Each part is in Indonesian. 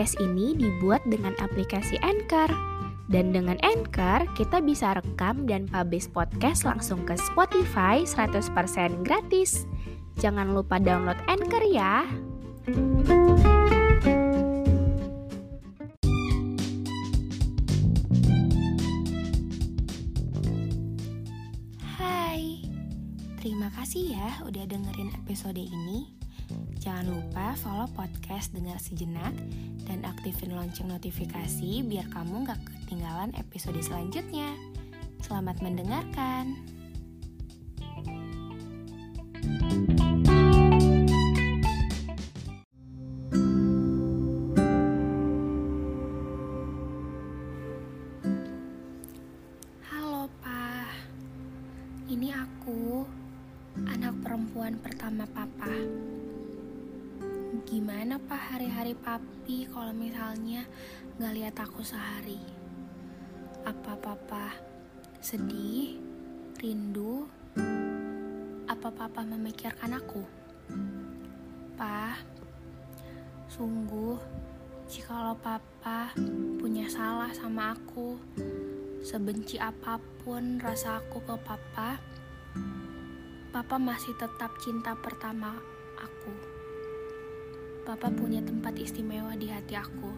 Podcast ini dibuat dengan aplikasi Anchor. Dan dengan Anchor, kita bisa rekam dan publish podcast langsung ke Spotify 100% gratis. Jangan lupa download Anchor ya. Hai, terima kasih ya udah dengerin episode ini. Jangan lupa follow podcast Dengar Sejenak dan aktifin lonceng notifikasi biar kamu gak ketinggalan episode selanjutnya. Selamat mendengarkan. Halo, Pak. Ini aku, anak perempuan pertama Papa. Gimana Pak hari-hari Papi kalau misalnya nggak lihat aku sehari? Apa Papa sedih, rindu? Apa Papa memikirkan aku? Pak, sungguh jikalau Papa punya salah sama aku, sebenci apa pun rasa aku ke Papa, Papa masih tetap cinta pertama aku. Papa punya tempat istimewa di hati aku.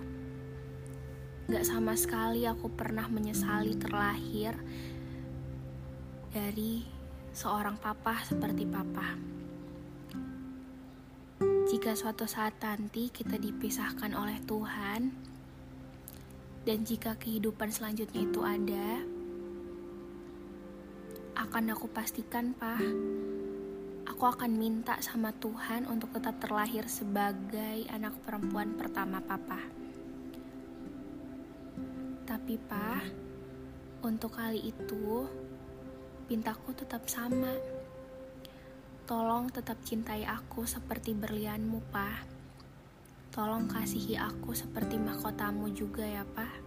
Gak sama sekali aku pernah menyesali terlahir dari seorang papa seperti papa. Jika suatu saat nanti kita dipisahkan oleh Tuhan, dan jika kehidupan selanjutnya itu ada, akan aku pastikan, Pak, aku akan minta sama Tuhan untuk tetap terlahir sebagai anak perempuan pertama papa. Tapi Pak, untuk kali itu, pintaku tetap sama. Tolong tetap cintai aku seperti berlianmu, Pak. Tolong kasihi aku seperti mahkotamu juga ya, Pak.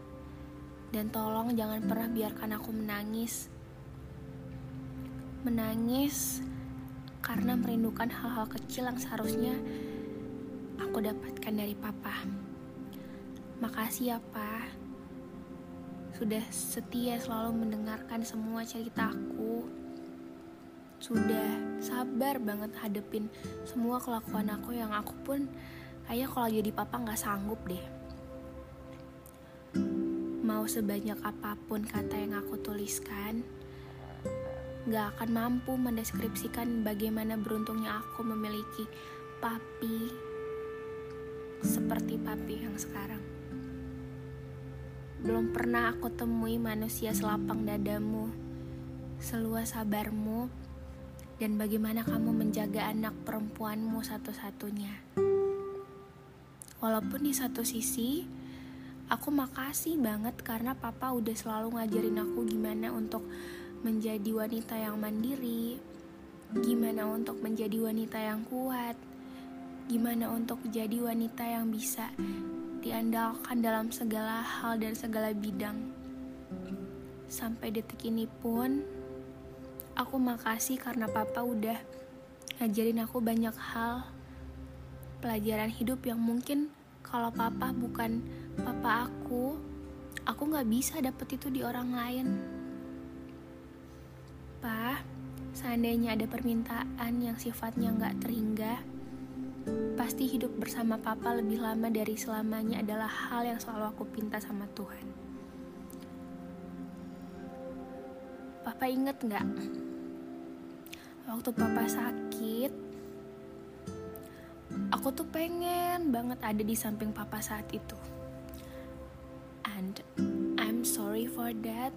Dan tolong jangan pernah biarkan aku menangis. Menangis karena merindukan hal-hal kecil yang seharusnya aku dapatkan dari papa. Makasih ya, Pak. Sudah setia selalu mendengarkan semua cerita aku. Sudah sabar banget hadepin semua kelakuan aku yang aku pun kayak kalau jadi papa nggak sanggup deh. Mau sebanyak apa pun kata yang aku tuliskan, gak akan mampu mendeskripsikan bagaimana beruntungnya aku memiliki papi seperti papi yang sekarang. Belum pernah aku temui manusia selapang dadamu, seluas sabarmu, dan bagaimana kamu menjaga anak perempuanmu satu-satunya. Walaupun di satu sisi, aku makasih banget karena papa udah selalu ngajarin aku gimana untuk menjadi wanita yang mandiri, gimana untuk menjadi wanita yang kuat, gimana untuk jadi wanita yang bisa diandalkan dalam segala hal dan segala bidang. Sampai detik ini pun, aku makasih karena papa udah ngajarin aku banyak hal, pelajaran hidup yang mungkin kalau papa bukan papa aku, aku gak bisa dapet itu di orang lain. Pa, seandainya ada permintaan yang sifatnya nggak terhingga, pasti hidup bersama papa lebih lama dari selamanya adalah hal yang selalu aku pinta sama Tuhan. Papa inget nggak? Waktu papa sakit, aku tuh pengen banget ada di samping papa saat itu. And I'm sorry for that.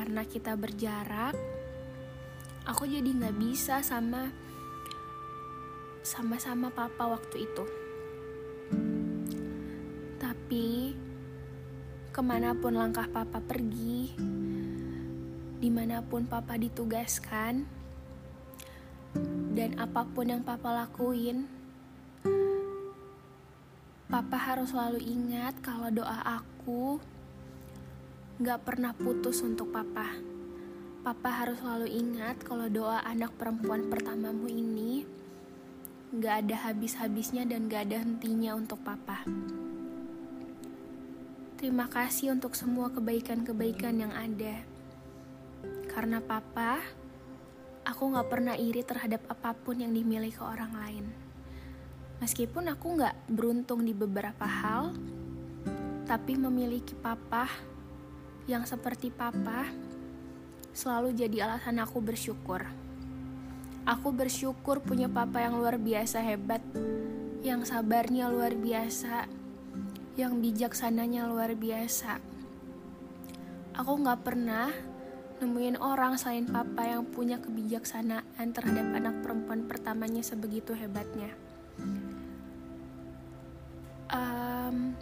Karena kita berjarak, aku jadi nggak bisa sama sama-sama papa waktu itu. Tapi ke mana pun langkah papa pergi, di mana pun papa ditugaskan, dan apa pun yang papa lakuin, papa harus selalu ingat kalau doa aku gak pernah putus untuk papa. Papa harus selalu ingat kalau doa anak perempuan pertamamu ini gak ada habis-habisnya dan gak ada hentinya untuk papa. Terima kasih untuk semua kebaikan-kebaikan yang ada. Karena papa, aku gak pernah iri terhadap apa pun yang dimiliki orang lain. Meskipun aku gak beruntung di beberapa hal, tapi memiliki papa yang seperti papa selalu jadi alasan aku bersyukur. Aku bersyukur punya papa yang luar biasa hebat, yang sabarnya luar biasa, yang bijaksananya luar biasa. Aku gak pernah nemuin orang selain papa yang punya kebijaksanaan terhadap anak perempuan pertamanya sebegitu hebatnya. Um,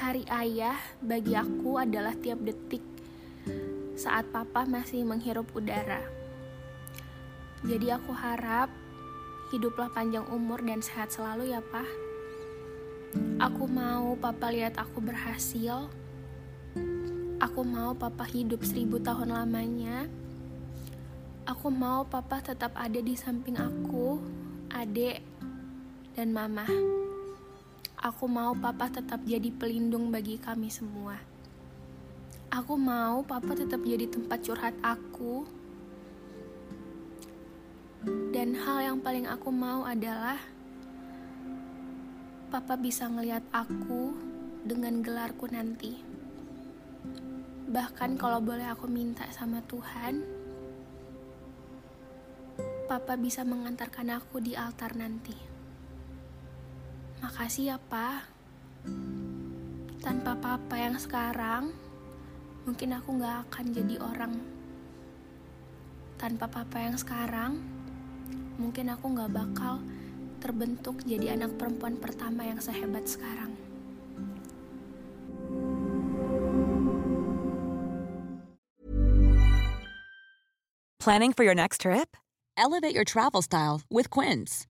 hari ayah bagi aku adalah tiap detik saat papa masih menghirup udara. Jadi aku harap hiduplah panjang umur dan sehat selalu ya, Pak. Aku mau papa lihat aku berhasil. Aku mau papa hidup seribu tahun lamanya. Aku mau papa tetap ada di samping aku, adik, dan mama. Aku mau papa tetap jadi pelindung bagi kami semua. Aku mau papa tetap jadi tempat curhat aku dan hal yang paling aku mau adalah Papa bisa ngelihat aku dengan gelarku nanti. Bahkan kalau boleh aku minta sama Tuhan, Papa bisa mengantarkan aku di altar nanti. Makasih ya, Pak. Tanpa Papa yang sekarang, mungkin aku gak akan jadi orang. Tanpa Papa yang sekarang, mungkin aku gak bakal terbentuk jadi anak perempuan pertama yang sehebat sekarang. Planning for your next trip? Elevate your travel style with Quince.